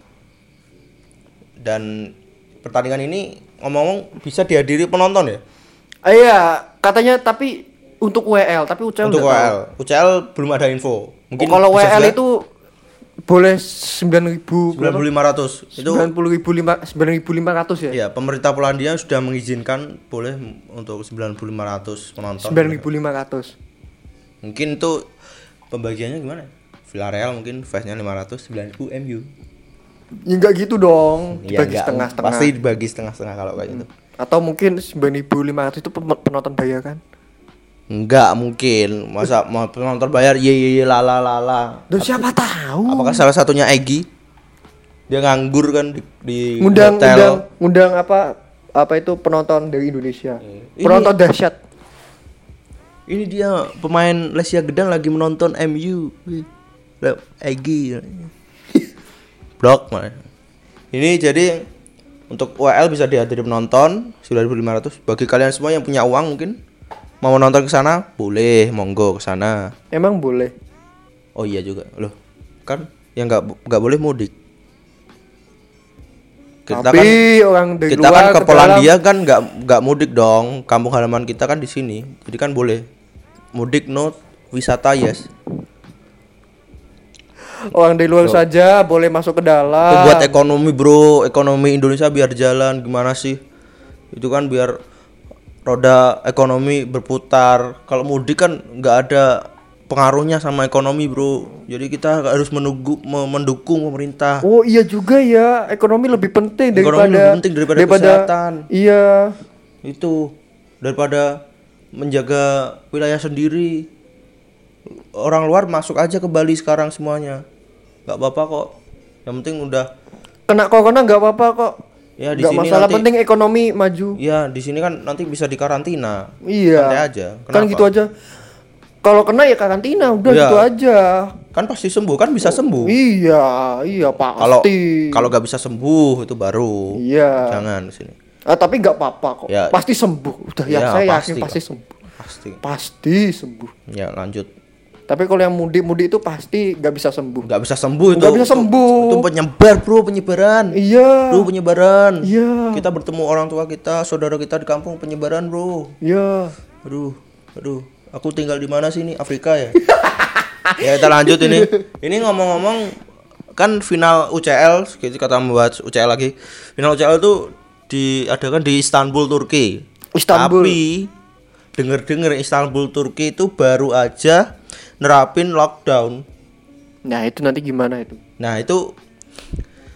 Dan pertandingan ini ngomong-ngomong bisa dihadiri penonton ya? Ah, iya katanya tapi untuk WL tapi UCL untuk nggak tahu. WL UCL belum ada info. Oh, kalau WL juga itu boleh sembilan ribu 9.500 itu sembilan puluh ribu lima sembilan ribu lima ratus ya? Ya pemerintah Polandia sudah mengizinkan boleh untuk 9.500 penonton. Sembilan ribu lima ratus. Mungkin itu pembagiannya gimana? Villarreal mungkin fansnya 500 9.000 MU ya enggak gitu dong. Ya, dibagi enggak, setengah setengah pasti dibagi setengah-setengah kalau kayak gitu. Atau mungkin sembilan ribu lima ratus itu pen- penonton bayaran enggak mungkin. Masa mau penonton bayar ye ye ye la la la la. Dan siapa tahu? apakah salah satunya Egi dia nganggur kan di, di ngundang hotel. ngundang ngundang apa apa itu penonton dari Indonesia? Ini- penonton dahsyat. Ini dia pemain Lesia Gedang lagi menonton MU Egi blok mana ini jadi untuk WL bisa dihadiri penonton 9.500 bagi kalian semua yang punya uang mungkin mau nonton ke sana? Boleh monggo ke sana. Emang boleh? Oh iya juga. Loh kan yang nggak nggak boleh mudik. Kita tapi kan orang dari kita luar kan ke dalam- Polandia kan nggak nggak mudik dong. Kampung halaman kita kan di sini. Jadi kan boleh. Mudik no wisata yes. Orang dari luar saja boleh masuk ke Itu dalam buat ekonomi bro. Ekonomi Indonesia biar jalan. Gimana sih? Itu kan biar roda ekonomi berputar. Kalau mudik kan nggak ada pengaruhnya sama ekonomi bro. Jadi kita harus menunggu me- mendukung pemerintah. Oh iya juga ya, ekonomi lebih penting Ekonomi daripada lebih penting daripada kesehatan. Iya. itu. Daripada menjaga wilayah sendiri. Orang luar masuk aja ke Bali sekarang semuanya. Nggak apa-apa kok. Yang penting udah Kena corona nggak apa-apa kok. Ya di Nggak sini masalah nanti penting ekonomi maju. ya di sini kan nanti bisa dikarantina Iya. santai aja Kan Kenapa? gitu aja. Kalau kena ya karantina, udah Iya. gitu aja. kan pasti sembuh kan bisa sembuh Iya, iya kalau pasti. kalau nggak bisa sembuh itu baru Iya. jangan di sini Ah, tapi nggak apa-apa kok. Ya. Pasti sembuh. Udah ya, Ya, saya pasti yakin kok. pasti sembuh. pasti Pasti sembuh. ya lanjut Tapi kalau yang mudik-mudik itu pasti nggak bisa sembuh. nggak bisa sembuh itu Nggak bisa Itu- sembuh. itu, penyebar bro penyebaran Iya. bro penyebaran Iya. kita bertemu orang tua kita saudara kita di kampung penyebaran bro Iya. aduh aduh aku tinggal di mana sih ini Afrika ya ya kita lanjut ini ini ngomong-ngomong kan final UCL kita kata membahas UCL lagi final UCL itu diadakan di Istanbul Turki Istanbul. tapi denger-denger Istanbul Turki itu baru aja nerapin lockdown Nah, itu nanti gimana itu? nah itu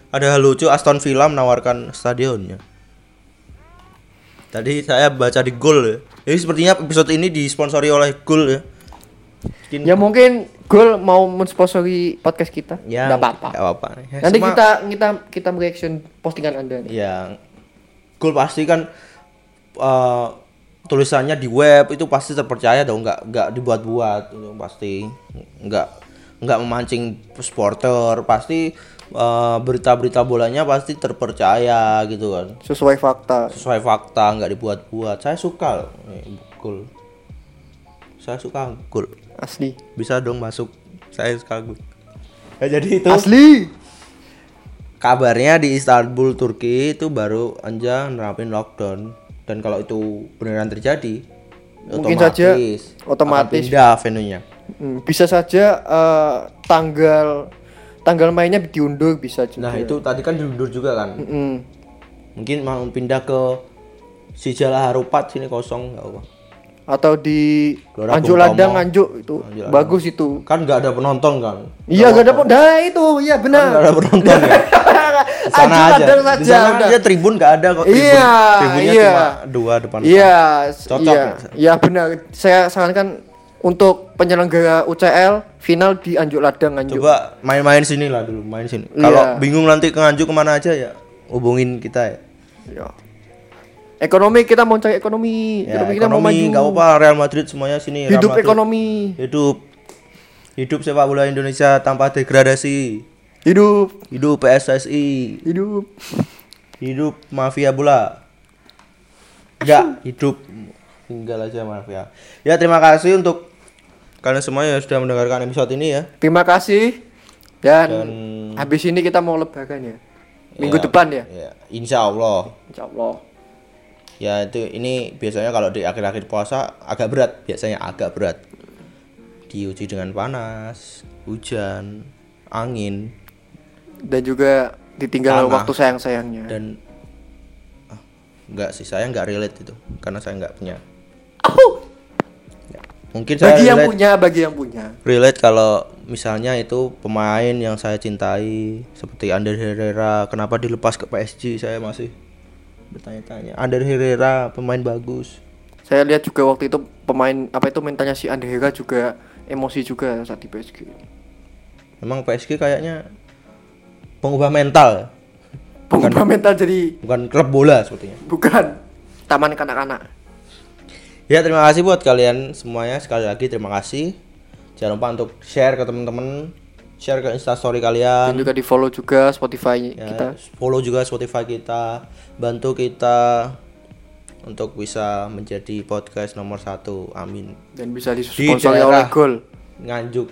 ada hal lucu Aston Villa menawarkan stadionnya tadi saya baca di Gol ya jadi sepertinya episode ini disponsori oleh Gol ya Mungkin- Ya mungkin Gol mau mensponsori podcast kita. ya Nggak apa-apa. apa-apa Ya, Nanti kita kita kita reaction postingan Anda nih. ya Gol pasti kan eh, tulisannya di web itu pasti terpercaya dong nggak nggak dibuat-buat itu pasti. Nggak nggak memancing supporter pasti eh, berita-berita bolanya pasti terpercaya gitu kan. Sesuai fakta. sesuai fakta nggak dibuat-buat. Saya suka loh gol. Saya suka gol. Asli. bisa dong masuk saya suka gol. Ya, jadi itu Asli. kabarnya di Istanbul Turki itu baru aja nerapin lockdown dan kalau itu beneran terjadi Mungkin saja akan otomatis. pindah venue-nya Hmm, bisa saja eh, tanggal tanggal mainnya diundur bisa juga. nah itu tadi kan diundur juga kan Mm-mm. mungkin mau pindah ke Sijala Harupat sini kosong nggak apa Atau di Gelora Anjuk Ladang. Anjuk itu Anjuk bagus itu. kan nggak ada penonton kan Iya gak ada dah itu, iya nggak benar. ada penonton ya sana Anjuk aja Ladang di sana udah. aja tribun nggak ada kok tribun. Iya, tribunnya iya. cuma dua depan Iya, Cocok iya, ya? iya benar. Saya sarankan untuk penyelenggara UCL final di Anjuk Ladang Anjuk. Coba main-main sini lah dulu, main sini. Iya. Kalau bingung nanti ke Nganjuk ke mana aja ya, hubungin kita ya. Ya. Ekonomi kita mau cari ekonomi. Ya, ekonomi kita mau maju. ekonomi nggak apa Real Madrid semuanya sini. Real Hidup Madrid. ekonomi. Hidup. Hidup sepak bola Indonesia tanpa degradasi. Hidup. Hidup PSSI. Hidup. Hidup mafia bola. Enggak, hidup tinggal aja mafia. Ya terima kasih untuk kalian semua yang sudah mendengarkan episode ini ya. Terima kasih. Dan, Dan habis ini kita mau lebaran ya. Minggu Ya, depan ya. ya, insya Allah. Insya Allah. Ya itu ini biasanya kalau di akhir-akhir puasa agak berat, biasanya agak berat. Diuji dengan panas, hujan, angin, Dan juga ditinggal Tanah. waktu sayang-sayangnya. dan ah, enggak sih saya enggak relate itu karena saya enggak punya. Ya, Mungkin saya Bagi yang relate, punya, bagi yang punya. relate kalau misalnya itu pemain yang saya cintai seperti Ander Herrera kenapa dilepas ke PSG saya masih bertanya-tanya. Ander Herrera pemain bagus. Saya lihat juga waktu itu pemain apa itu mentalnya si Andrea juga emosi juga saat di PSG. Memang PSG kayaknya pengubah mental, Pengubah mental jadi bukan klub bola sepertinya. bukan taman kanak-kanak. Ya terima kasih buat kalian semuanya sekali lagi terima kasih. Jangan lupa untuk share ke teman-teman, share ke instastory Dan kalian. juga di follow juga Spotify Ya, kita. follow juga Spotify kita, bantu kita untuk bisa menjadi podcast nomor satu. Amin. Dan bisa Di disponsori oleh Gol. Nganjuk.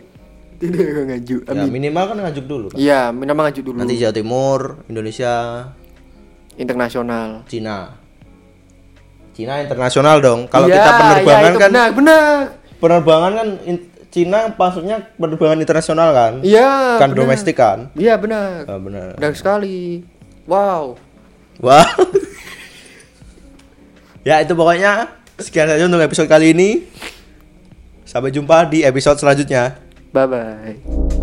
Tidak ngaju. Ya, minimal kan nganjuk dulu. Kan? Iya, minimal ngaju dulu. Nanti Jawa Timur, Indonesia, Internasional. Cina. Cina internasional dong. Kalau Iya, kita iya, penerbangan itu kan benar, benar. penerbangan kan in- Cina maksudnya penerbangan internasional kan? Iya, kan benar. domestik kan? Iya, benar. Ah, benar. Benar sekali. Wow. Wah. ya itu pokoknya sekian saja untuk episode kali ini. Sampai jumpa di episode selanjutnya. Bye bye.